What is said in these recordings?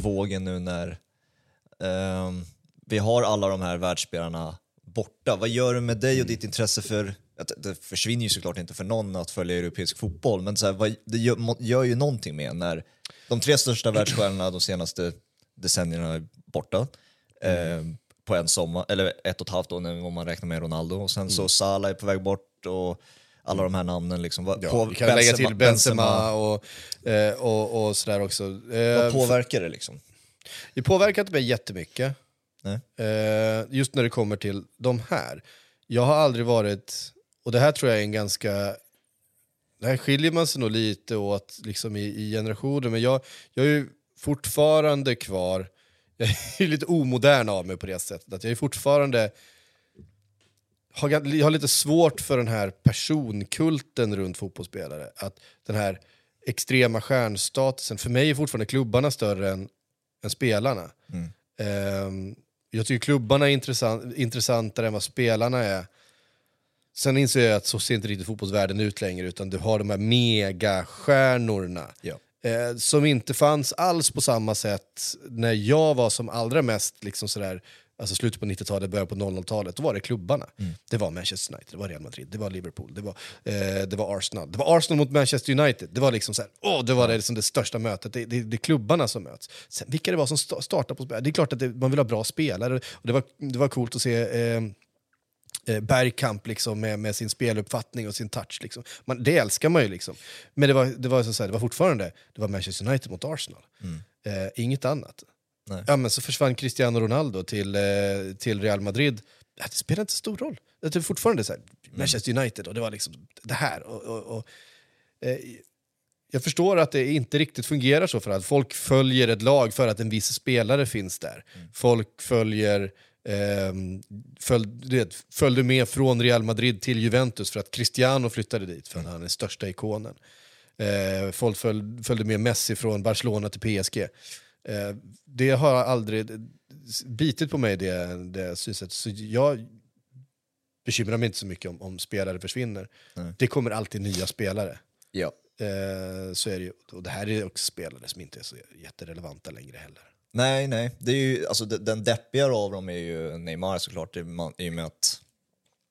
vågen nu när ehm, vi har alla de här världsspelarna borta. Vad gör det med dig och ditt intresse för, det försvinner ju såklart inte för någon att följa europeisk fotboll, men så här, vad, det gör, gör ju någonting med när de tre största världsstjärnorna de senaste decennierna är borta. ehm, på en sommar, eller ett och ett halvt år om man räknar med Ronaldo. Och sen så Salah är på väg bort och alla de här namnen. Liksom. Ja, på- vi kan lägga till Benzema och, eh, och, och sådär också. Eh, Vad påverkar det liksom? Det påverkar inte mig jättemycket. Nej. Eh, just när det kommer till de här. Jag har aldrig varit, och det här tror jag är en ganska... Det här skiljer man sig nog lite åt liksom i, i generationer, men jag, jag är ju fortfarande kvar... Jag är lite omodern av mig på det sättet, att jag är fortfarande... Har, jag har lite svårt för den här personkulten runt fotbollsspelare. Att den här extrema stjärnstatusen, för mig är fortfarande klubbarna större än, än spelarna. Ehm, jag tycker klubbarna är intressant, intressantare än vad spelarna är. Sen inser jag att så ser inte riktigt fotbollsvärlden ut längre, utan du har de här megastjärnorna. Ja. Eh, som inte fanns alls på samma sätt när jag var som allra mest liksom sådär, alltså slutet på 90-talet, början på 00-talet, då var det klubbarna. Det var Manchester United, det var Real Madrid, det var Liverpool, det var, eh, det var Arsenal. Det var Arsenal mot Manchester United, det var liksom såhär, åh, det var det, liksom det största mötet, det, det, det är klubbarna som möts. Sen, vilka det var som sta- startar på spel, det är klart att det, man vill ha bra spelare, och det var, det var coolt att se eh, eh, Bergkamp liksom, med, med sin speluppfattning och sin touch. Liksom. Man, det älskar man ju. Liksom. Men det var, det, var, så säga, det var fortfarande det var Manchester United mot Arsenal. Eh, inget annat. Nej. Ja, men så försvann Cristiano Ronaldo till, eh, till Real Madrid. Det spelar inte stor roll. Det är fortfarande så här, Manchester United och det var liksom det här. Och, och, och, eh, jag förstår att det inte riktigt fungerar så för att folk följer ett lag för att en viss spelare finns där. Folk följer ehm, följ, du vet, följde med från Real Madrid till Juventus för att Cristiano flyttade dit för att han är största ikonen. Eh, folk följ, följde med Messi från Barcelona till PSG. Eh, det har aldrig bitit på mig, det, det synsättet. Så jag bekymrar mig inte så mycket om, om spelare försvinner. Nej. Det kommer alltid nya spelare. Ja. Eh, så är det ju. Och det här är också spelare som inte är så jätterelevanta längre heller. Nej, nej. Det är ju, alltså, de- den deppigare av dem är ju Neymar såklart, i och med att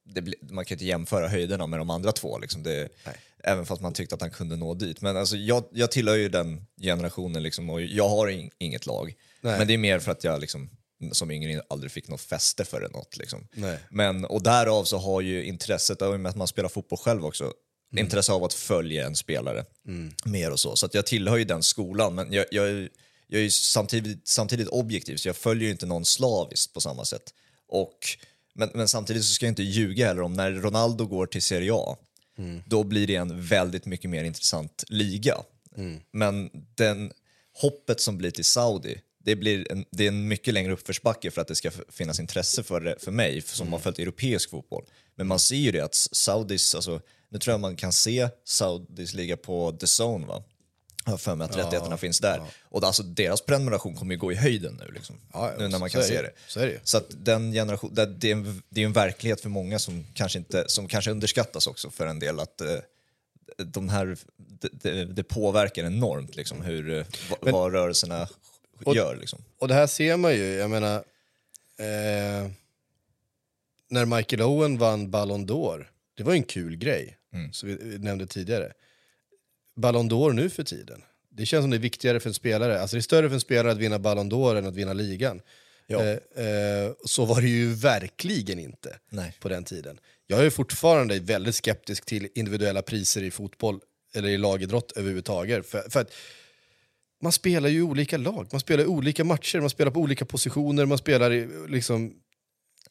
det, man kan inte jämföra höjderna med de andra två. Liksom. Det, Nej. Även fast man tyckte att han kunde nå dit. Men alltså, jag, jag tillhör ju den generationen liksom, och jag har in, inget lag. Nej. Men det är mer för att jag liksom, som yngre aldrig fick något fäste för det. Något, liksom. Men, och därav så har ju intresset, och med att man spelar fotboll själv också, Mm. intresse av att följa en spelare mer och så. Så att jag tillhör ju den skolan, men jag, jag, är- jag är ju samtidigt, samtidigt objektiv, så jag följer ju inte någon slaviskt på samma sätt. Och, men, men samtidigt så ska jag inte ljuga heller om när Ronaldo går till Serie A, då blir det en väldigt mycket mer intressant liga. Men den hoppet som blir till Saudi, det, blir en, det är en mycket längre uppförsbacke för att det ska finnas intresse för, för mig som har följt europeisk fotboll. Men man ser ju det att Saudis, alltså, nu tror jag man kan se Saudis liga på The Zone va? Jag har för mig att rättigheterna finns där. Och alltså, deras prenumeration kommer ju gå i höjden nu, liksom. Ja, ja, nu när man kan se det. Så det. Så att den generation, det, är en, det är en verklighet för många som kanske, inte, som kanske underskattas också för en del. att eh, de här, det, det, påverkar enormt liksom, hur, eh, Men- vad rörelserna Och- gör. Liksom. Och det här ser man ju, jag menar... Eh, när Michael Owen vann Ballon d'Or, det var ju en kul grej, som vi vi nämnde tidigare. Ballon d'Or nu för tiden, det känns som det är viktigare för en spelare, alltså det är större för en spelare att vinna Ballon d'Or än att vinna ligan. Ja. Eh, eh, så var det ju verkligen inte Nej. på den tiden. Jag är fortfarande väldigt skeptisk till individuella priser i fotboll eller i lagidrott överhuvudtaget. För, för att man spelar ju i olika lag, man spelar i olika matcher, man spelar på olika positioner, man spelar i liksom...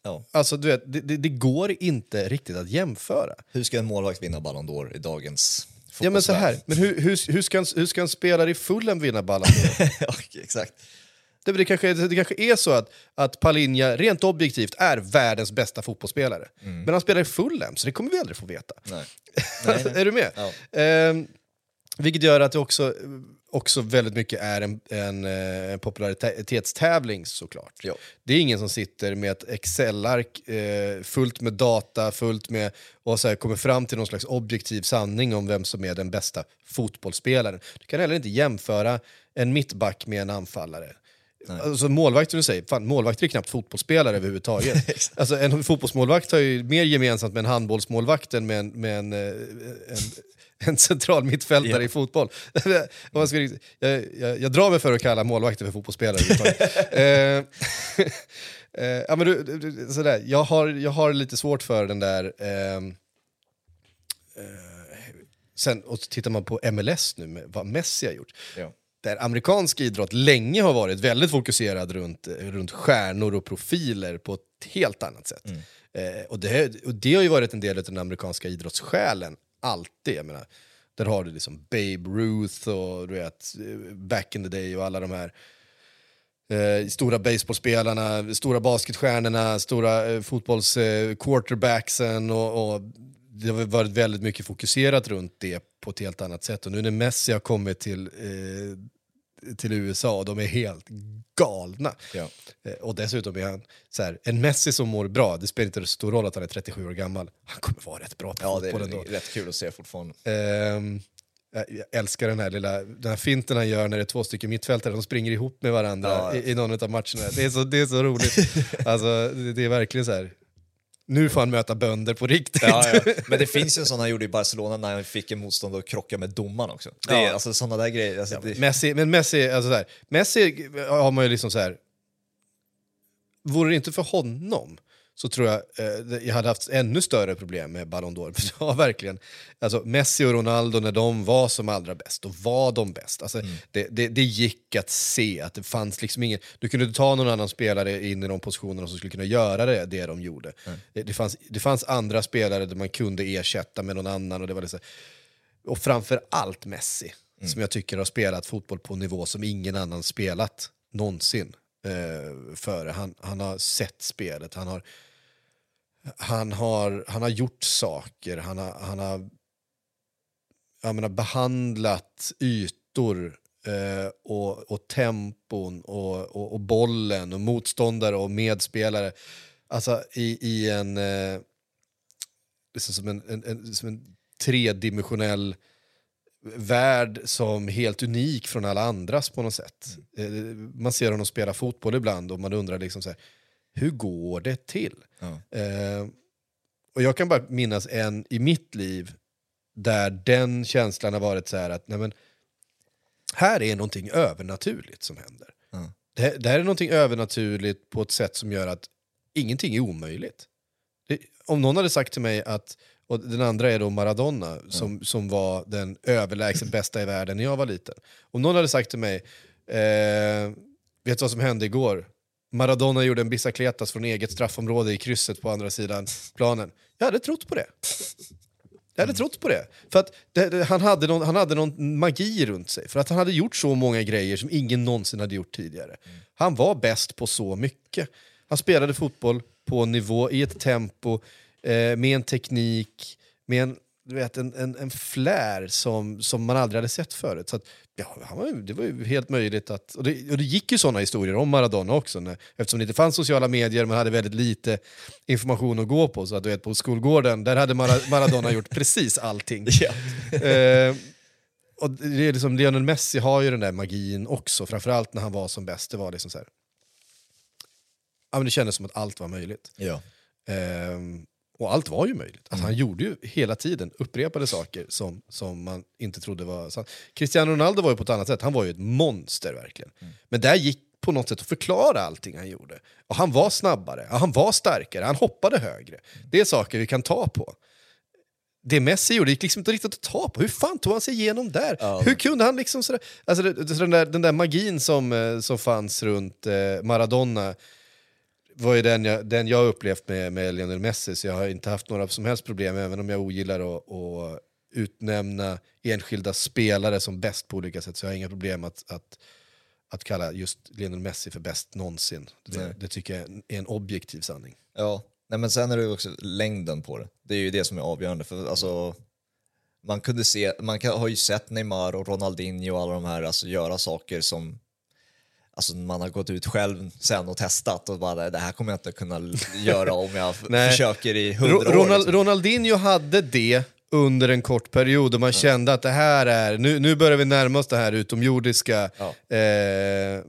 Ja. Alltså du vet, det, det, det går inte riktigt att jämföra. Hur ska en målvakt vinna Ballon d'Or i dagens Ja men så här, men hur, hur, hur, ska en, hur ska en spelare i Fulham vinna Ballon ja, exakt. det, det, kanske, det kanske är så att, att Palinja rent objektivt är världens bästa fotbollsspelare. Men han spelar i Fulham, så det kommer vi aldrig få veta. Nej. Nej, nej. är du med? Ja. Ehm, vilket gör att det också, också väldigt mycket är en, en, eh, en popularitetstävling såklart. Ja. Det är ingen som sitter med ett Excel-ark eh, fullt med data, fullt med och så här, kommer fram till någon slags objektiv sanning om vem som är den bästa fotbollsspelaren. Du kan heller inte jämföra en mittback med en anfallare. Alltså målvakter, du säger, fan, målvakter är knappt fotbollsspelare överhuvudtaget. alltså, en fotbollsmålvakt har ju mer gemensamt med en handbollsmålvakt än med en, med en, eh, en, en central mittfältare Ja. i fotboll. Jag, jag, jag drar mig för att kalla målvakter för fotbollsspelare. Eh, eh, ja, men du, du, sådär. Jag, har, jag har lite svårt för den där... ehm, eh, sen, och tittar man på MLS nu, med vad Messi har gjort Ja. där amerikansk idrott länge har varit väldigt fokuserad runt, runt stjärnor och profiler på ett helt annat sätt. Eh, och, det, och det har ju varit en del av den amerikanska idrottssjälen, alltid. Jag menar, där har du liksom Babe Ruth och du vet, eh, back in the day och alla de här eh, stora baseballspelarna, stora basketstjärnorna, stora eh, fotbolls eh, quarterbacksen och, och det har varit väldigt mycket fokuserat runt det på ett helt annat sätt. Och nu när Messi har kommit till, eh, till USA, de är helt galna. Ja. Eh, och dessutom är han så här, en Messi som mår bra, det spelar inte så stor roll att han är 37 år gammal. Han kommer vara rätt bra på ja, det fotboll är ändå. rätt kul att se fortfarande. Ehm, jag älskar den här lilla den här finten han gör när det är två stycken mittfältare som springer ihop med varandra Ja. i, i någon av matcherna. Det är så, det är så roligt. alltså, det, det är verkligen så här. Nu får han möta bönder på riktigt. Ja, ja. Men det finns ju en sån han gjorde i Barcelona när han fick en motståndare att krocka med domaren också. Det är Ja. alltså såna där grejer. Alltså, det, Messi, men Messi, alltså där, Messi har man ju liksom så här. Vore det inte för honom så tror jag eh, jag hade haft ännu större problem med Ballon d'Or. Ja, verkligen. Alltså, Messi och Ronaldo, när de var som allra bäst, då var de bäst. Alltså, det, det, det gick att se att det fanns liksom ingen... Du kunde ta någon annan spelare in i de positionerna som skulle kunna göra det, det de gjorde. Det, det, fanns, det fanns andra spelare där man kunde ersätta med någon annan. Och det var liksom, och framför allt Messi, som jag tycker har spelat fotboll på en nivå som ingen annan spelat någonsin eh, före. Han, han har sett spelet, han har, han har, han har gjort saker, han har, han har jag menar, behandlat ytor eh, och, och tempon och, och, och bollen och motståndare och medspelare. Alltså i, i en... Eh, liksom som en, en, en, som en tredimensionell värld som helt unik från alla andras på något sätt. Eh, Man ser honom spela fotboll ibland och man undrar liksom så här, hur går det till? Ja. Eh, och jag kan bara minnas en i mitt liv där den känslan har varit så här att nej men, här är någonting övernaturligt som händer. Ja. Det, det här är någonting övernaturligt på ett sätt som gör att ingenting är omöjligt. Det, om någon hade sagt till mig att, och den andra är då Maradona som, som var den överlägset bästa i världen när jag var liten. Om någon hade sagt till mig, eh, vet du vad som hände igår? Maradona gjorde en bicicletas från eget straffområde i krysset på andra sidan planen. Jag hade trott på det. Jag hade trott på det. För att det, det, han, hade någon, han hade någon magi runt sig. För att han hade gjort så många grejer som ingen någonsin hade gjort tidigare. Han var bäst på så mycket. Han spelade fotboll på en nivå, i ett tempo, eh, med en teknik, med en, du vet, en, en, en flär som, som man aldrig hade sett förut. Så att, ja, han var, ju- det var ju helt möjligt att... Och det, och det gick ju såna historier om Maradona också. När, eftersom det inte fanns sociala medier, man hade väldigt lite information att gå på. Så att du vet, på skolgården, där hade Mara- Maradona gjort precis allting. Ja. Eh, och det är liksom, Lionel Messi har ju den där magin också, framförallt när han var som bäst. Det var liksom så här, ja, men det kändes som att allt var möjligt. Ja. Ehm, och allt var ju möjligt. Alltså, Han gjorde ju hela tiden upprepade saker som, som man inte trodde var sant. Cristiano Ronaldo var ju på ett annat sätt, han var ju ett monster verkligen. Men där gick på något sätt att förklara allting han gjorde. Och han var snabbare, han var starkare, han hoppade högre. Det är saker vi kan ta på. Det Messi gjorde gick liksom inte riktigt att ta på. Hur fan tog han sig igenom där? Ja. Hur kunde han liksom sådär... Alltså den, där, den där magin som, eh, som fanns runt eh, Maradona var ju den jag, den jag upplevt med, med Lionel Messi, så jag har inte haft några som helst problem, även om jag ogillar att, att utnämna enskilda spelare som bäst på olika sätt, så jag har inga problem att, att, att kalla just Lionel Messi för bäst någonsin. Det, det tycker jag är en objektiv sanning. Ja, Nej, men sen är det också längden på det. Det är ju det som är avgörande. För alltså, man kunde se, man kan, har ju sett Neymar och Ronaldinho och alla de här alltså, göra saker som alltså, man har gått ut själv sen och testat och bara det här kommer jag inte kunna göra om jag försöker i Ro- hundra år. Ronald, liksom. Ronaldinho hade det under en kort period och man kände att det här är, nu, nu börjar vi närma oss det här utomjordiska. Ja. Eh, eh,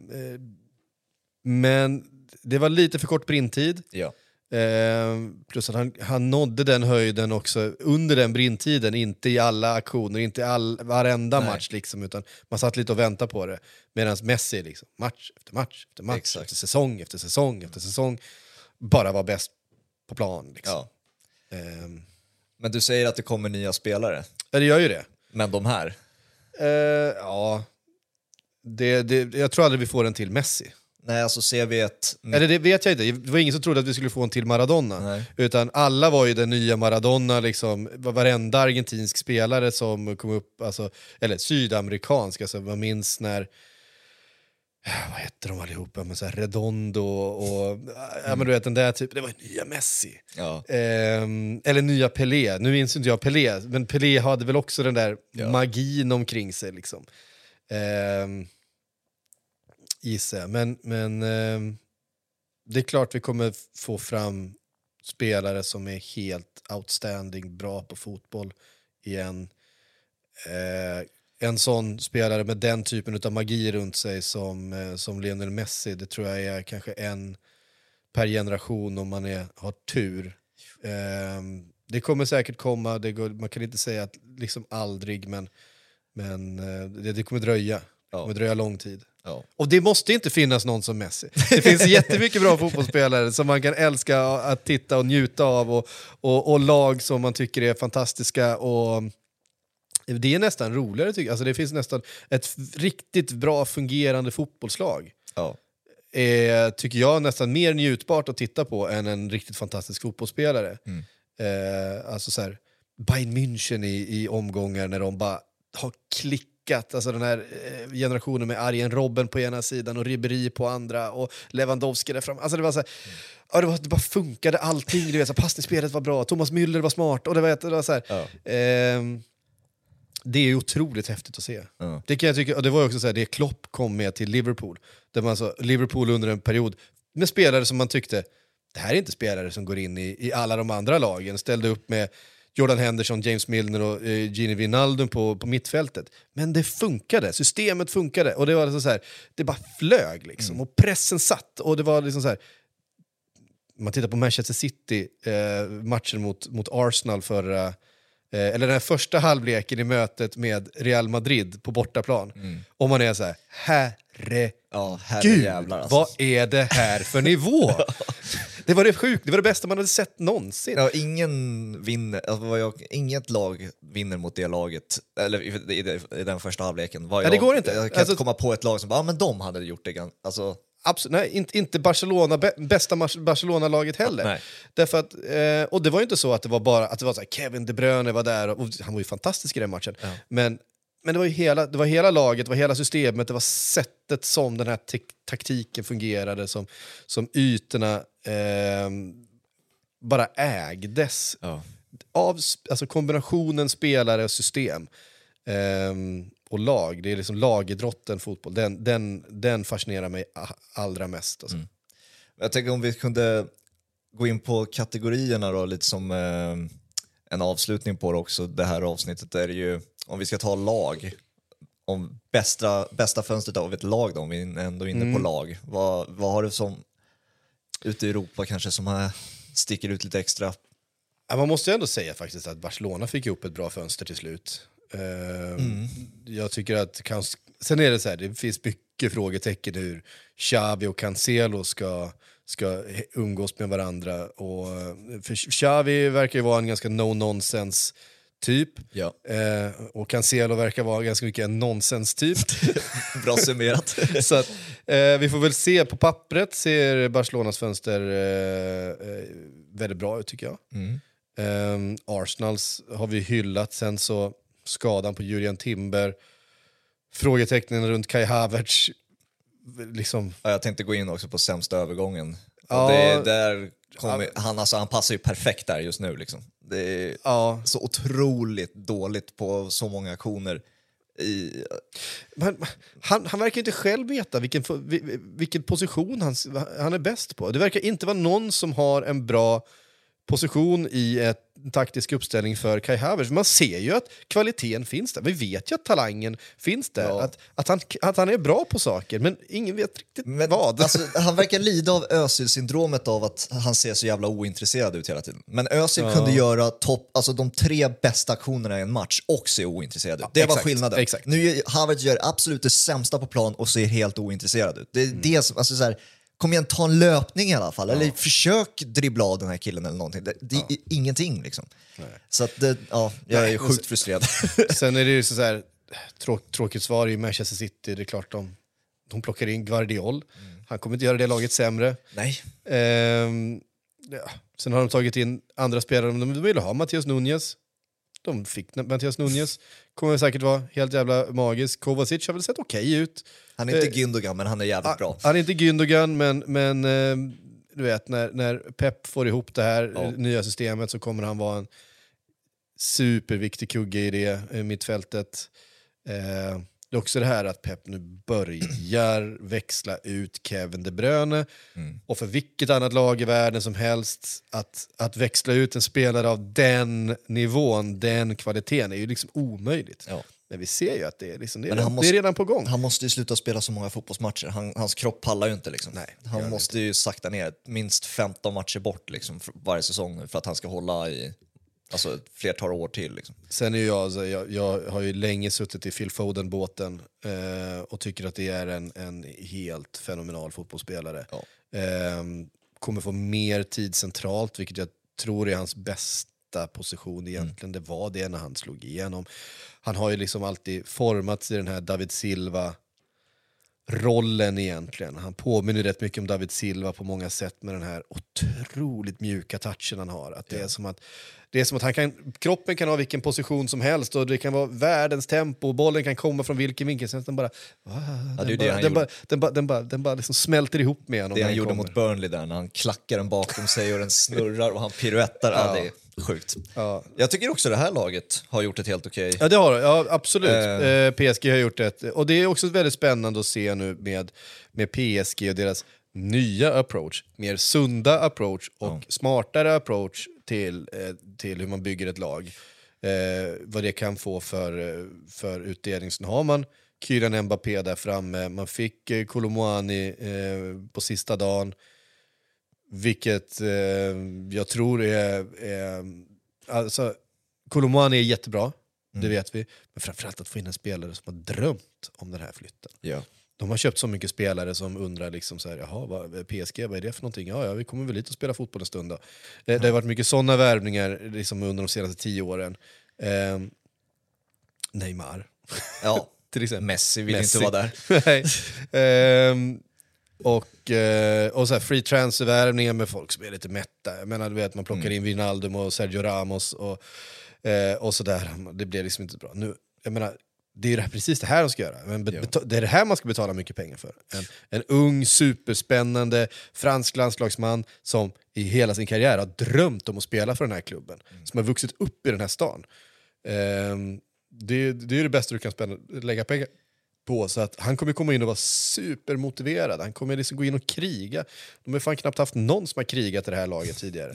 Men det var lite för kort brintid. Ja. Eh, plus att han, han nådde den höjden också under den brintiden, inte i alla aktioner, inte i all, varenda Nej. match liksom, utan man satt lite och väntade på det. Medan Messi, liksom, match efter match efter match, Exakt. efter säsong efter säsong efter säsong, bara var bäst på plan. Liksom. ja. Eh, Men du säger att det kommer nya spelare. ja, det gör ju det. Men de här? Eh, ja, det, det, jag tror aldrig vi får en till Messi. Nej, alltså ser vi ett... Eller det vet jag inte, det var ingen som trodde att vi skulle få en till Maradona. Nej. Utan alla var ju den nya Maradona, liksom, varenda argentinsk spelare som kom upp, alltså, eller sydamerikansk, alltså, man minns när vad hette de allihopa? Men så här Redondo och... Ja, men du vet, den där typen, det var ju nya Messi. Ja. Ehm, eller nya Pelé, nu minns inte jag Pelé, men Pelé hade väl också den där Ja. magin omkring sig. Liksom. Ehm, gissar jag. Men, men ehm, det är klart vi kommer få fram spelare som är helt outstanding, bra på fotboll igen. Eh, en sån spelare med den typen av magi runt sig som, eh, som Lionel Messi, det tror jag är kanske en per generation om man är, har tur. Ehm, det kommer säkert komma, det går, man kan inte säga att liksom aldrig, men, men eh, det, det kommer dröja. Det Ja. kommer dröja lång tid. Ja. Och det måste inte finnas någon som Messi. Det finns jättemycket bra fotbollsspelare som man kan älska att titta och njuta av och, och, och lag som man tycker är fantastiska. Och det är nästan roligare tycker jag. Alltså det finns nästan ett riktigt bra fungerande fotbollslag. Ja. Är, tycker jag nästan mer njutbart att titta på än en riktigt fantastisk fotbollsspelare. Mm. Eh, alltså så här, Bayern München i, i omgångar när de bara har klickat. Alltså den här eh, generationen med Arjen Robben på ena sidan och Ribéry på andra och Lewandowski där fram. Alltså det var så här, ja, det, var, det bara funkade allting. Du vet, så här, passningsspelet var bra, Thomas Müller var smart. Och det var, det var så Ja. ehm, det är otroligt häftigt att se. Ja. Det kan jag tycka, och det var också så här, det Klopp kom med till Liverpool. Där man alltså, Liverpool under en period med spelare som man tyckte, det här är inte spelare som går in i, i alla de andra lagen. Ställde upp med Jordan Henderson, James Milner och eh, Gini Wijnaldum på, på mittfältet. Men det funkade, systemet funkade. Och det var liksom så här, det bara flög liksom. Och pressen satt. Och det var liksom så här, man tittar på Manchester City, eh, matchen mot, mot Arsenal förra, eh, eller den här första halvleken i mötet med Real Madrid på bortaplan. Och man är så här, herre Ja, Gud, herrejävlar alltså. vad är det här för nivå? det var det sjukt, det var det bästa man hade sett någonsin. Ja, ingen vinner, alltså jag, inget lag vinner mot det laget, eller i, i, i den första halvleken. Ja, jag, det går inte. Jag kan Alltså- inte komma på ett lag som bara, ja men de hade gjort det. Alltså, Absolut, nej, inte, inte Barcelona, bä- bästa Barcelona-laget heller. Nej. Därför att, eh, och det var ju inte så att det var bara att det var så här, Kevin De Bruyne var där, och, och han var ju fantastisk i den matchen. Men, men det, var ju hela, det var hela laget, det var hela systemet, det var sättet som den här taktiken fungerade, som, som ytorna eh, bara ägdes ja. av alltså kombinationen spelare och system ehm, och lag, det är liksom lagidrotten fotboll, den, den, den fascinerar mig allra mest. Alltså. Jag tänker om vi kunde gå in på kategorierna då, lite som eh, en avslutning på det också. Det här avsnittet är ju, om vi ska ta lag, om bästa, bästa fönstret av ett lag då, om vi ändå är inne Mm. på lag. Vad, vad har du som, ute i Europa kanske, som här sticker ut lite extra? Ja, man måste ju ändå säga faktiskt att Barcelona fick ihop ett bra fönster till slut. Ehm, Jag tycker att, sen är det så här, det finns mycket frågetecken hur Xavi och Cancelo ska, ska umgås med varandra. Och, eh, för Xavi verkar ju vara en ganska no-nonsense typ. Ja. Eh, och Cancelo verkar vara ganska mycket en nonsens-typ. Bra summerat. Så att, eh, vi får väl se, på pappret ser Barcelonas fönster eh, eh, väldigt bra ut tycker jag. Mm. Ehm, Arsenals har vi hyllat, sen så skadan på Julian Timber, frågetecknen runt Kai Havertz, liksom, Ja, jag tänkte gå in också på sämsta övergången. Ja. Det, där kommer, han, alltså, han passar ju perfekt där just nu. Liksom. Det är ja. så otroligt dåligt på så många aktioner. I, Men, han, han verkar inte själv veta vilken, vilken position han, han är bäst på. Det verkar inte vara någon som har en bra position i ett taktisk uppställning för Kai Havertz. Man ser ju att kvaliteten finns där. Vi vet ju att talangen finns där. Ja. Att, att, han, att han är bra på saker, men ingen vet riktigt Men, vad. Alltså, han verkar lida av Özil-syndromet av att han ser så jävla ointresserad ut hela tiden. Men Özil Ja. kunde göra topp, alltså de tre bästa aktionerna i en match och se ointresserad ut. Det var exakt, skillnaden. exakt. Nu gör Havertz gör absolut det sämsta på plan och ser helt ointresserad ut. Det är Mm. det alltså så här, kom igen, ta en löpning i alla fall. Eller försök dribbla av den här killen eller någonting. Det, det är ingenting liksom. Så att det, ja, jag är Nej, sjukt frustrerad. Sen är det ju så här, tråk, tråkigt svar i Manchester City. Det är klart de, de plockar in Guardiol. Han kommer inte göra det laget sämre. Nej. Ehm, ja. Sen har de tagit in andra spelare. De de ville ha Mattias Nunez. De fick Mattias Nunez. Kommer säkert vara helt jävla magisk. Kovacic har väl sett okej ut. Han är inte Eh, Gündogan, men han är jävligt bra. Han är inte Gündogan, men, men ehm, du vet, när, när Pep får ihop det här Ja. eh, nya systemet så kommer han vara en superviktig kugge i det eh, mittfältet. Eh, det är också det här att Pep nu börjar växla ut Kevin De Bruyne. Mm. Och för vilket annat lag i världen som helst, att, att växla ut en spelare av den nivån, den kvaliteten, är ju liksom omöjligt. Ja. Men vi ser ju att det är, liksom, det är, redan, måste- det är redan på gång. Han måste ju sluta spela så många fotbollsmatcher. Han, hans kropp pallar ju inte. Liksom. Nej, han måste ju sakta ner minst 15 matcher bort liksom, varje säsong för att han ska hålla i alltså, ett flertal år till. Liksom. Sen är jag, alltså, jag, jag har ju länge suttit i Phil Foden-båten eh, och tycker att det är en, en helt fenomenal fotbollsspelare. Ja. Eh, kommer få mer tid centralt, vilket jag tror är hans bästa position egentligen. Det var det när han slog igenom. Han har ju liksom alltid formats i den här David Silva rollen egentligen. Han påminner rätt mycket om David Silva på många sätt med den här otroligt mjuka touchen han har. Att det, är som att, det är som att han kan, kroppen kan ha vilken position som helst och det kan vara världens tempo och bollen kan komma från vilken vinkel. Sen den bara, det är den, bara den, bara, den, bara, den, bara, den bara liksom smälter ihop med honom. Det han gjorde kommer. mot Burnley där när han klackar den bakom sig och den snurrar och han piruettar. Ja. Ja. det är sjukt. Ja. Jag tycker också det här laget har gjort ett helt okej... Ja, det har. Ja, absolut. Eh. Eh, PSG har gjort det. Och det är också väldigt spännande att se nu med, med PSG och deras nya approach. Mer sunda approach och smartare approach till, eh, till hur man bygger ett lag. Eh, vad det kan få för, eh, för utdelning. Sen har man Kylian Mbappé där framme. Man fick eh, Kolomoani eh, på sista dagen. Vilket eh, jag tror är... är alltså, Kolomoani är jättebra, det vet vi. Men framförallt att få in en spelare som har drömt om den här flytten. Ja. De har köpt så mycket spelare som undrar liksom så här, Jaha, vad, PSG, vad är det för någonting? Ja, ja, vi kommer väl hit och spela fotboll en stund då. Det, det har varit mycket sådana värvningar liksom, under de senaste tio åren. Ehm, Neymar, ja. till exempel. Messi vill Messi. inte vara där. Ehm, och eh, och så här free transfervärvningar med folk som är lite mätta. Jag menar, du vet, man plockar in Wijnaldum och Sergio Ramos och, eh, och sådär. Det blir liksom inte bra. Nu, jag menar, det är det här, precis det här de ska göra. Men Ja. det är det här man ska betala mycket pengar för. En, en ung, superspännande fransk landslagsman som i hela sin karriär har drömt om att spela för den här klubben. Som har vuxit upp i den här stan. Ehm, det, det är det bästa du kan spänna, lägga pengar på. Så att han kommer komma in och vara supermotiverad. Han kommer liksom gå in och kriga. De har fan knappt haft någon som har krigat i det här laget tidigare.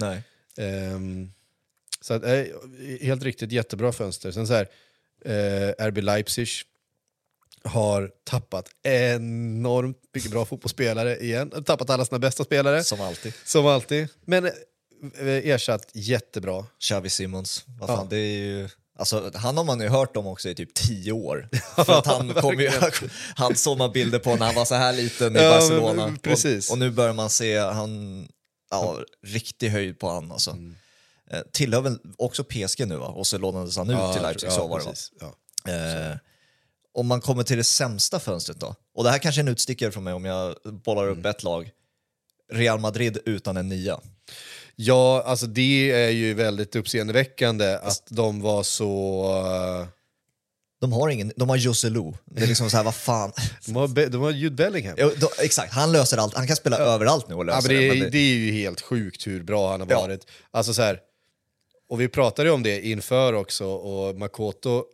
Ehm, så att, eh, helt riktigt, jättebra fönster. Sen så här, eh, RB Leipzig har tappat enormt mycket bra fotbollsspelare igen. Tappat alla sina bästa spelare, Som alltid. som alltid. Men eh, ersatt jättebra. Xavi Simons. Vad Ja. fan, det är ju... Alltså, han har man ju hört om också i typ tio år. För att han, kom ju, han såg man bilder på när han var så här liten i Ja, Barcelona. men precis. Och, och nu börjar man se han, ja, riktig höjd på han alltså. Mm. Eh, tillhör väl också PSG nu va? Och så lånades han ut till Leipzig, så var det va? Ja. Eh, om man kommer till det sämsta fönstret då, och det här kanske är en utstickare från mig om jag bollar Mm. upp ett lag. Real Madrid utan en nia. Ja, alltså det är ju väldigt uppseendeväckande att de var så... eh, De har ingen, de har Joselu. Det är liksom så här, vad fan. De har, Be- de har Jude Bellingham. Jo, då, exakt, han löser allt. Han kan spela överallt nu och Ja, lösa men det, det. det är ju helt sjukt hur bra han har Ja. varit. Alltså så här, och vi pratade ju om det inför också, och Makoto,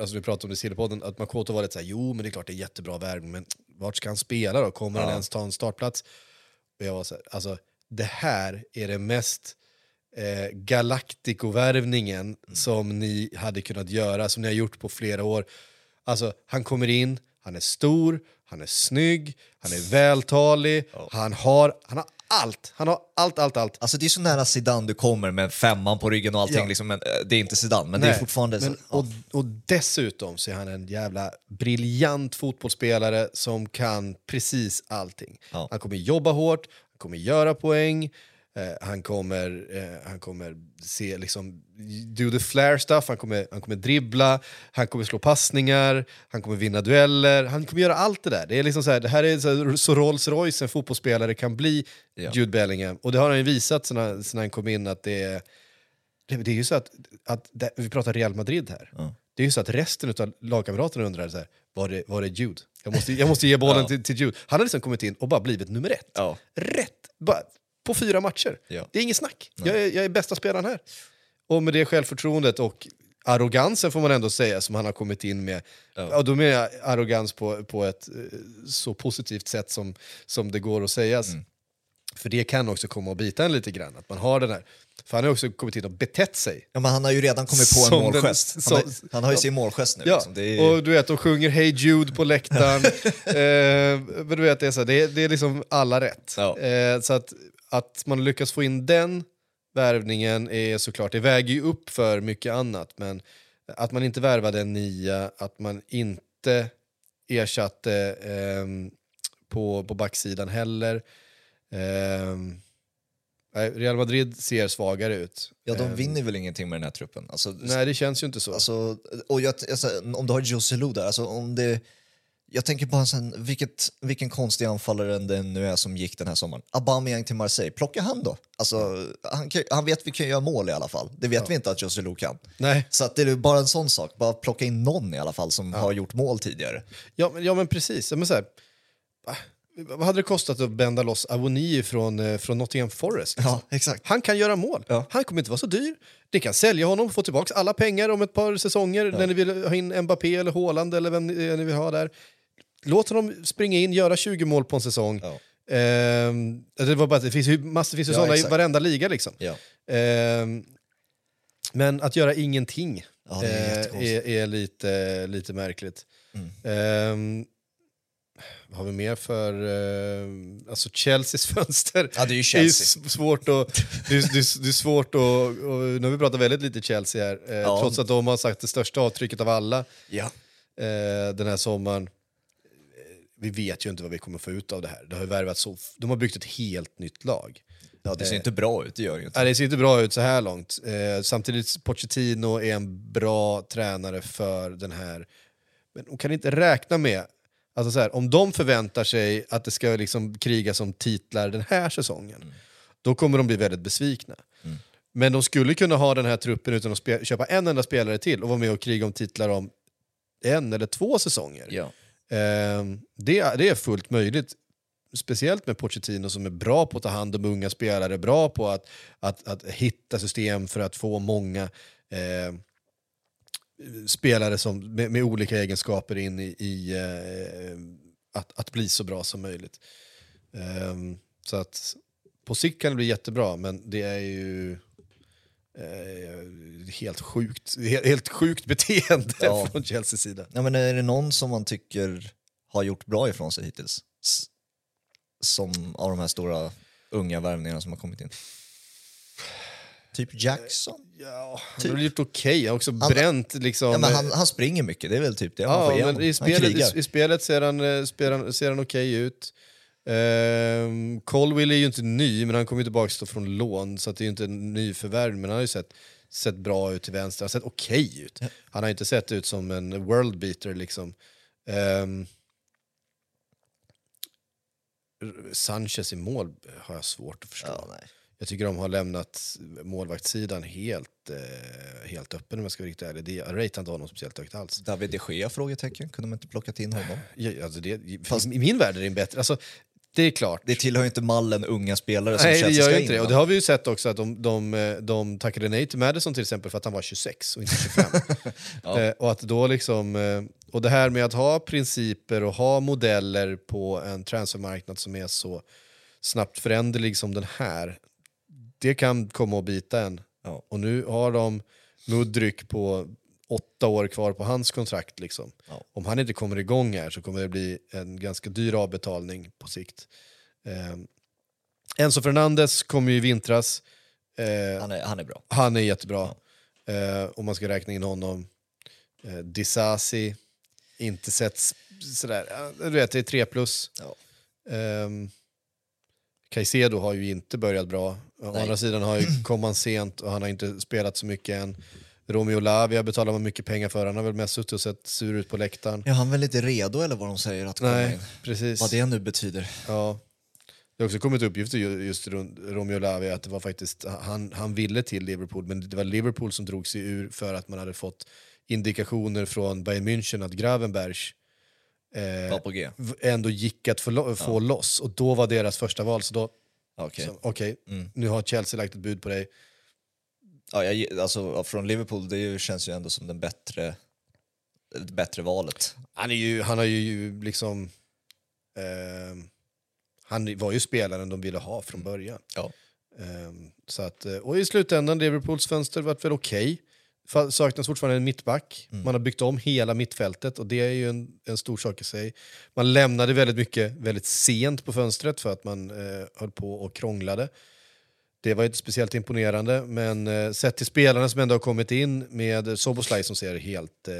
alltså vi pratade om det i Sillypodden, att Makoto var lite så här, jo men det är klart det är jättebra värvning, men vart ska han spela då? Kommer han Ja. ens ta en startplats? Och jag var så här, alltså det här är det mest eh, Galactico-värvningen som ni hade kunnat göra, som ni har gjort på flera år. Alltså, han kommer in, han är stor, han är snygg, han är vältalig, han, har, han har allt. Han har allt, allt, allt. Alltså det är så nära Zidane du kommer med femman på ryggen och allting. Ja. Liksom, men, eh, det är inte Zidane, men det är Nej, fortfarande... men, så, och, och dessutom så är han en jävla briljant fotbollsspelare som kan precis allting. Ja. Han kommer jobba hårt, han kommer göra poäng, eh, han, kommer, eh, han kommer se liksom, do the flair stuff, han kommer, han kommer dribbla, han kommer slå passningar, han kommer vinna dueller, han kommer göra allt det där. Det, är liksom så, här, det här är så, här, så Rolls Royce en fotbollsspelare kan bli, Ja. Jude Bellingham. Och det har han ju visat sen han kom in att det är det, det är ju så att, att det, vi pratar Real Madrid här. Ja. Det är ju så att resten av lagkamraterna undrar så här, var det, var det Jude? Jag måste, jag måste ge bollen Ja. till, till Jude. Han har liksom kommit in och bara blivit nummer ett. Ja. Rätt! Bara, på fyra matcher. Ja. Det är inget snack. Jag är, jag är bästa spelaren här. Och med det självförtroendet och arrogansen får man ändå säga som han har kommit in med. Ja. Och då menar jag arrogans på, på ett eh, så positivt sätt som, som det går att sägas. Mm. För det kan också komma att bita en lite grann. Att man har den här. För han har också kommit in och betett sig. Ja, men han har ju redan kommit på en Som den- målgest. Han, som- har, han har ju sin målgest nu. Ja, Liksom. Är, och du vet, de sjunger Hey Jude på läktaren. eh, men du vet, det är, så, här, det är, det är liksom alla rätt. Ja. Eh, så att, att man lyckas få in den värvningen är såklart, det väger ju upp för mycket annat. Men att man inte värvade en nia, att man inte ersatte ehm, på, på backsidan heller. Nej, Real Madrid ser svagare ut. ja, de Ehm, vinner väl ingenting med den här truppen. Alltså, Nej, det känns ju inte så. Alltså, och jag, alltså, om du har Joselu där, alltså, om det, jag tänker bara sen, vilket, vilken konstig anfallare det nu är som gick den här sommaren. Aubameyang till Marseille, plocka han då. Alltså, han, kan, han vet vi kan göra mål i alla fall. Det vet vi inte att Joselu kan. Nej. Så att det är bara en sån sak, bara plocka in någon i alla fall som har gjort mål tidigare. Ja, men, ja, men precis. Ja, Men så här, va? vad hade det kostat att bända loss Avoni från, eh, från Nottingham Forest? Ja, exakt. Han kan göra mål. Ja. Han kommer inte vara så dyr. Ni kan sälja honom och få tillbaka alla pengar om ett par säsonger när ni vill ha in Mbappé eller Haaland eller vem ni, ni vill ha där. Låt honom springa in, göra 20 mål på en säsong. Ja. Ehm, det, var bara, det finns ju, massor, finns ju Ja, sådana i exakt. varenda liga. Liksom. Ja. Ehm, men att göra ingenting Ja, är eh, är, är lite, lite märkligt. Mm. Ehm, vad har vi mer för... eh, alltså Chelseas fönster. Ja, det är ju Det är Chelsea. s- svårt att... Det är, det är, det är svårt att... Och, nu har vi pratat väldigt lite Chelsea här, eh, Ja. trots att de har sagt det största avtrycket av alla Ja. eh, den här sommaren. Eh, Vi vet ju inte vad vi kommer få ut av det här. Det har värvat så, de har byggt ett helt nytt lag. ja, det ser inte bra ut, det gör ju inte. Nej, det ser inte bra ut så här långt. Eh, samtidigt Pochettino är en bra tränare för den här. Men de kan inte räkna med, alltså så här, om de förväntar sig att det ska liksom krigas om titlar den här säsongen, då kommer de bli väldigt besvikna. Men de skulle kunna ha den här truppen utan att köpa en enda spelare till och vara med och kriga om titlar om en eller två säsonger. Ja. Ehm, det, det är fullt möjligt. Speciellt med Pochettino som är bra på att ta hand om unga spelare, bra på att, att, att hitta system för att få många eh, spelare som, med, med olika egenskaper in i, i eh, att, att bli så bra som möjligt. Eh, så att på sikt kan det bli jättebra, men det är ju helt, sjukt, helt, helt sjukt beteende Ja. från Chelseas sida. Ja, men är det någon som man tycker har gjort bra ifrån sig hittills? Som av de här stora unga värvningarna som har kommit in? Typ Jackson? Ja, han Typ. har gjort okej. Han har också bränt liksom... Ja, men han, han springer mycket, det är väl typ det man ja, får igenom. men i Han spelet, i, i spelet ser han, eh, spelar, han- ser han okej ut. Ehm, Colwill är ju inte ny, men han kommer tillbaka från lån, så det är ju inte en ny förvärv, men han har ju sett, sett bra ut till vänster. Han har sett okej ut. Han har inte sett ut som en world beater liksom. Ehm, Sanchez i mål har jag svårt att förstå. Ja. Jag tycker de har lämnat målvaktssidan helt, eh, helt öppen om jag ska vara riktigt ärlig. Det- Jag ratear inte honom speciellt högt alls. David de Gea? Frågetecken. Kunde man inte plockat in honom? Ja, alltså det, fast i min värld är det en bättre... Alltså, det är klart. Det tillhör ju inte mallen unga spelare som Nej, det Chelsea gör ska inte in, det. Och det har vi ju sett också att de, de, de tackade nej till Madison till exempel för att han var 26 och inte 25. Ja. eh, och att då liksom... Eh, och det här med att ha principer och ha modeller på en transfermarknad som är så snabbt föränderlig som den här. det kan komma att bita en. Ja. Och nu har de Mudryk på åtta år kvar på hans kontrakt. Liksom. Ja. Om han inte kommer igång här så kommer det bli en ganska dyr avbetalning på sikt. Eh, Enzo Fernandes kom ju i vintras. Eh, Han, är, han är bra. han är jättebra. Eh, om man ska räkna in honom. Eh, Disasi, inte sett sådär, ja, du vet det är 3 plus. Ja. Um, Caicedo har ju inte börjat bra. Å Nej. andra sidan har ju, kom han sent och han har inte spelat så mycket än. Romeo Lavia betalar man mycket pengar för, han har väl mest suttit och sett sur ut på läktaren. Är han väl inte redo eller vad de säger att komma Nej, in? precis. Vad det nu betyder. Ja. Det har också kommit uppgifter ju- just runt Romeo Lavia att det var faktiskt, han, han ville till Liverpool men det var Liverpool som drog sig ur för att man hade fått indikationer från Bayern München att Gravenberg eh, ändå gick att få, få loss och då var deras första val så då, Okej. så, okej, Mm. nu har Chelsea lagt ett bud på dig. Ja, jag, alltså, från Liverpool, det ju, känns ju ändå som den bättre, det bättre valet. Han, är ju, han har ju liksom, ehm, han var ju spelaren de ville ha från början. Ja. Ehm, så att, eh, och i slutändan, Liverpools fönster varit väl okej. Fa- Saknas fortfarande en mittback. Mm. Man har byggt om hela mittfältet och det är ju en, en stor sak i sig. Man lämnade väldigt mycket väldigt sent på fönstret för att man eh, höll på och krånglade. Det var inte speciellt imponerande, men eh, sett till spelarna som ändå har kommit in med Soboslaj som ser helt eh,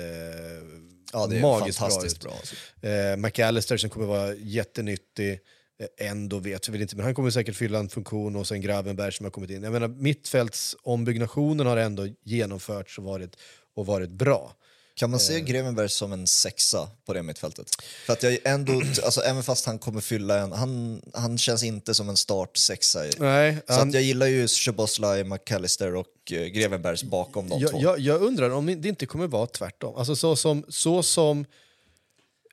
Ja, det är magiskt bra fantastiskt ut. bra. alltså. Eh, McAllister som kommer vara jättenyttig. Eh, ändå vet vi väl inte, men han kommer säkert fylla en funktion och sen Gravenberg som har kommit in. Jag menar, mittfältsombyggnationen har ändå genomförts och varit, och varit bra. Kan man Eh. se Grevenberg som en sexa på det mittfältet? För att jag ändå, alltså, även fast han kommer fylla en, han, han känns inte som en start sexa. i- Nej, Så han, att jag gillar ju Szoboszlaj, McAllister och uh, Grevenbergs bakom de jag, två. jag, jag undrar om det inte kommer vara tvärtom. Alltså så som, så som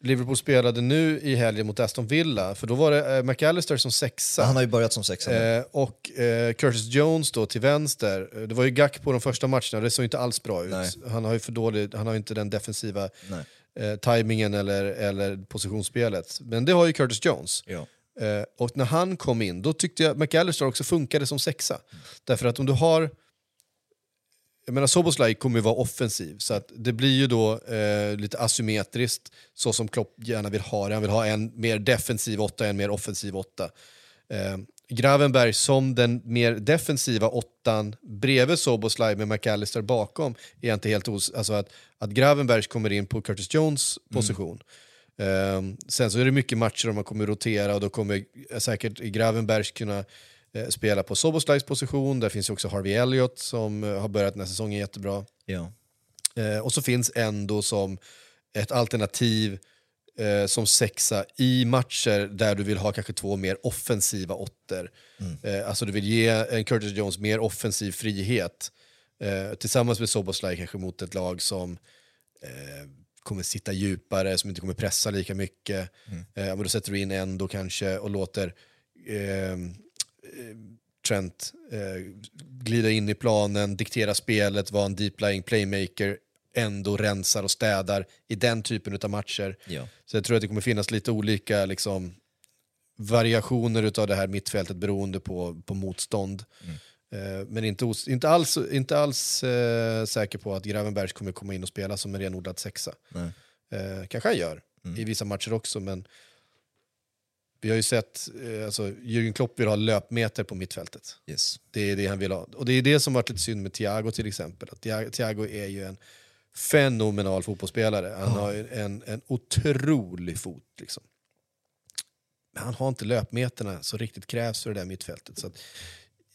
Liverpool spelade nu i helgen mot Aston Villa, för då var det eh, McAllister som sexa. Han har ju börjat som sexa. Eh, och eh, Curtis Jones då till vänster. Eh, Det var ju Gack på de första matcherna det såg inte alls bra ut. Nej. Han har ju för dålig, han har inte den defensiva eh, tajmingen eller, eller positionsspelet. Men det har ju Curtis Jones. Ja. Eh, och när han kom in, då tyckte jag McAllister också funkade som sexa. Därför att om du har... Jag menar, Soboslaj kommer ju vara offensiv, så att det blir ju då eh, lite asymmetriskt, så som Klopp gärna vill ha det. Han vill ha en mer defensiv åtta, en mer offensiv åtta. Eh, Gravenberg som den mer defensiva åttan bredvid Soboslaj med McAllister bakom är inte helt os... Alltså att, att Gravenberg kommer in på Curtis Jones position. Ehm, sen så är det mycket matcher där man kommer rotera och då kommer eh, säkert Gravenberg kunna eh, spela på Soboslajs position. Där finns ju också Harvey Elliott som eh, har börjat den här säsongen jättebra. Ja. Eh, och så finns ändå som ett alternativ som sexa i matcher där du vill ha kanske två mer offensiva åttor. Eh, alltså du vill ge en Curtis Jones mer offensiv frihet tillsammans med Soboslaj kanske mot ett lag som eh, kommer sitta djupare, som inte kommer pressa lika mycket. Eh, men då sätter du in en då kanske och låter eh, Trent eh, glida in i planen, diktera spelet, vara en deep-lying playmaker, ändå rensar och städar i den typen av matcher. Ja. Så jag tror att det kommer finnas lite olika liksom, variationer utav det här mittfältet beroende på, på motstånd. Eh, men inte, inte alls, inte alls eh, säker på att Gravenbergs kommer komma in och spela som en renodlad sexa. Eh, kanske han gör i vissa matcher också, men vi har ju sett, eh, alltså, Jürgen Klopp vill ha löpmeter på mittfältet. Yes. Det är det han vill ha. Och det är det som varit lite synd med Thiago till exempel. Att Thia- Thiago är ju en fenomenal fotbollsspelare. Han har ju en, en otrolig fot. Liksom. Men han har inte löpmeterna som riktigt krävs för det där mittfältet. Så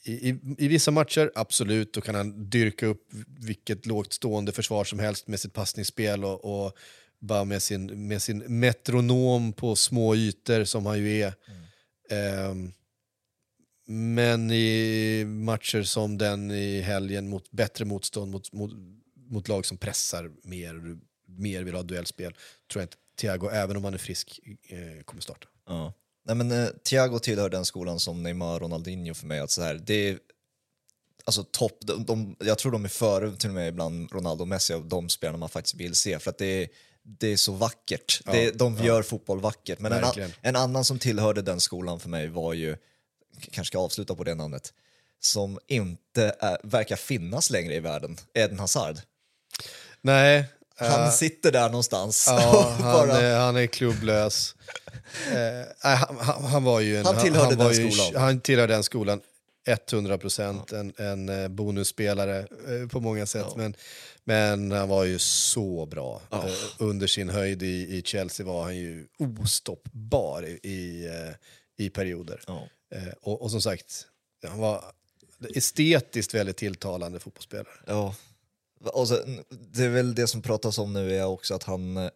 i, i, I vissa matcher, absolut, då kan han dyrka upp vilket lågt stående försvar som helst med sitt passningsspel och, och bara med sin, med sin metronom på små ytor som han ju är. Ehm, men i matcher som den i helgen mot bättre motstånd, mot, mot, mot lag som pressar mer och mer vill ha duellspel, tror jag inte Thiago, även om han är frisk, eh, kommer starta. Ja. Nej, men, eh, Thiago tillhör den skolan som Neymar och Ronaldinho för mig. Att så här, det är, alltså, topp, de, de, jag tror de är före till och med ibland Ronaldo och Messi av de spelarna man faktiskt vill se. För att det är, det är så vackert. det, de gör fotboll vackert. Men en, en annan som tillhörde den skolan för mig var ju, kanske ska avsluta på det namnet, som inte är, verkar finnas längre i världen, Eden Hazard. Nej. Han eh, sitter där någonstans. Ja, och han, bara, är, han är klubblös. Nej, han, han, han var ju en, Han tillhörde den ju, skolan. Han tillhörde den skolan. 100 procent en, en eh, bonusspelare eh, på många sätt. Men, men han var ju så bra. Eh, under sin höjd i, i Chelsea var han ju ostoppbar i, i, perioder. Ja. Och, och som sagt, han var estetiskt väldigt tilltalande fotbollsspelare. Ja. Och så, det är väl det som pratas om nu är också att han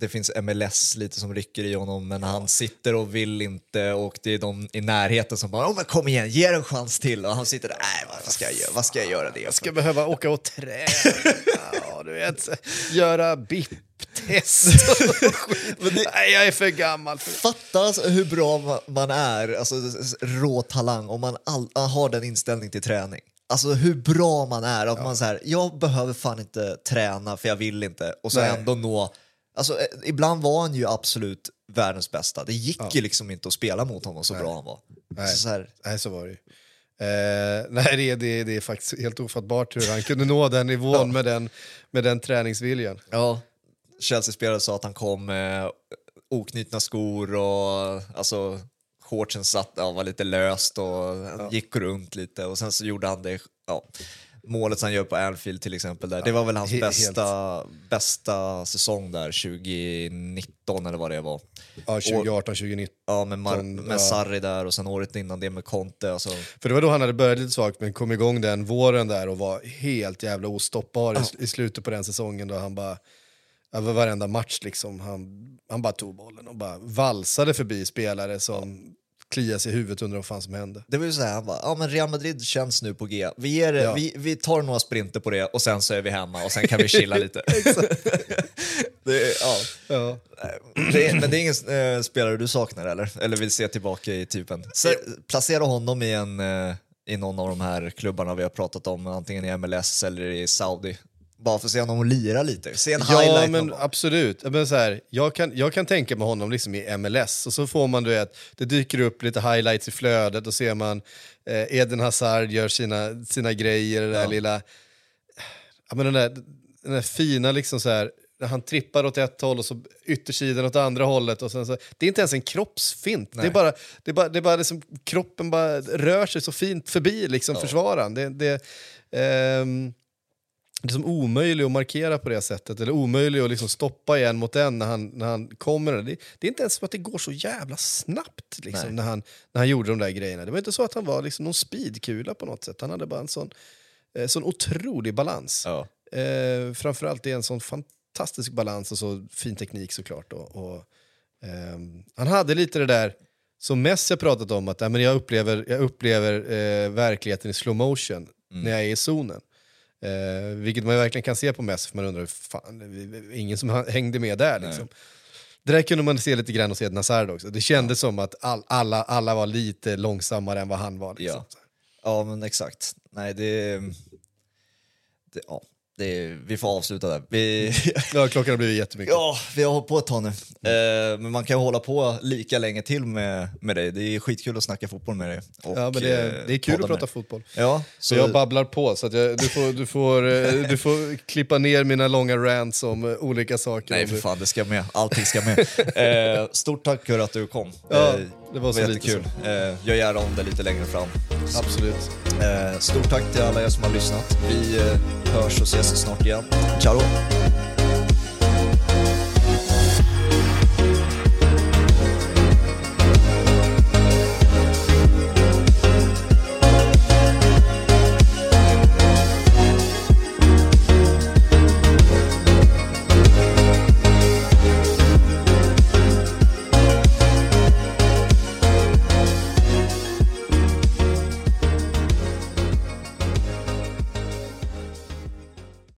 det finns MLS lite som rycker i honom men han sitter och vill inte och det är de i närheten som bara oh, men kom igen, ge en chans till och han sitter där, nej vad ska jag göra, vad ska jag göra det Jag ska behöva åka och träna, ja, du vet, göra BIP-test. Men det- Nej, jag är för gammal. Fatta alltså hur bra ma- man är, alltså rå talang, om man all, har den inställning till träning. Alltså hur bra man är, att man säger jag behöver fan inte träna för jag vill inte och så Nej. ändå nå, alltså eh, ibland var han ju absolut världens bästa. Det gick ju liksom inte att spela mot honom så bra han var. Nej. Så så här, Nej, så var det ju. Eh, nej, det, är- det, det är faktiskt helt ofattbart hur han kunde nå den nivån med, den, med den träningsviljan. ja, Chelsea-spelare sa att han kom med oknutna skor och alltså shortsen satt, ja, var lite löst och han gick runt lite och sen så gjorde han det, ja, målet han gör på Anfield till exempel där. Det var väl hans he- bästa, bästa säsong där 2019 eller vad det var. Ja, 2018, 2019. Ja, med, Mar- Som- med ja. Sarri där och sen året innan det med Conte. Alltså, För det var då han hade börjat lite svagt men kom igång den våren där och var helt jävla ostoppbar i, i slutet på den säsongen då han bara, över varenda match liksom, han, han bara tog bollen och bara valsade förbi spelare som kliade sig i huvudet under vad fan som hände. det var ju så här, han bara, ja men Real Madrid känns nu på G. Vi, ger, Ja. vi, vi tar några sprinter på det och sen så är vi hemma och sen kan vi chilla lite. det, ja. Ja. det, är- men det är ingen eh, spelare du saknar eller? Eller vill se tillbaka i typen? Så, placera honom i, en, eh, i någon av de här klubbarna vi har pratat om, antingen i MLS eller i Saudi. Bara för att se honom lira lite, se en Ja, highlight men absolut. Ja, Men så här, jag, kan, jag kan tänka mig honom liksom i MLS och så får man, du vet, det dyker upp lite highlights i flödet och ser man eh, Eden Hazard gör sina, sina grejer, det där Ja. lilla... Ja, men den, där, den där fina liksom så här, när han trippar åt ett håll och så yttersidan åt andra hållet. Och sen så, det är inte ens en kroppsfint. Det är Nej. bara, det är bara, det är bara liksom, kroppen bara rör sig så fint förbi liksom, försvararen. Det, det, ehm, det är som omöjlig att markera på det sättet, eller omöjlig att liksom stoppa igen mot en när han, när han kommer. Det, det är inte ens som att det går så jävla snabbt liksom, när, han, när han gjorde de där grejerna. Det var inte så att han var liksom någon speedkula på något sätt. Han hade bara en sån, eh, sån otrolig balans. Ja. Eh, framförallt är en sån fantastisk balans och så fin teknik såklart. Och, och, ehm, han hade lite det där som Messi har pratat om, att ja, men jag upplever, jag upplever eh, verkligheten i slow motion när jag är i zonen. Eh, vilket man verkligen kan se på Messi, för man undrar, fan, ingen som hängde med där liksom. Det där kunde man se lite grann hos Eden Hazard också. Det kändes som att all, alla, alla var lite långsammare än vad han var. Liksom. Ja. Ja, men exakt. Nej, det... det ja, det vi får avsluta där. Vi, Ja, klockan har blivit jättemycket. ja, vi har hållit på ett tag nu. Eh, men man kan ju hålla på lika länge till med, med dig. Det är skitkul att snacka fotboll med dig. Och, Ja, men det, är- eh, det är kul att prata fotboll. Ja, Så jag babblar på, så att jag, du, får, du, får, eh, du får klippa ner mina långa rants om eh, olika saker. Nej för fan, det ska med. Allting ska med. Eh, stort tack för att du kom. Ja, Eh, det var så lite jättekul. Eh, gör gärna om det lite längre fram. Absolut. Eh, stort tack till alla er som har lyssnat. Vi eh, hörs och ses snart igen. Ciao!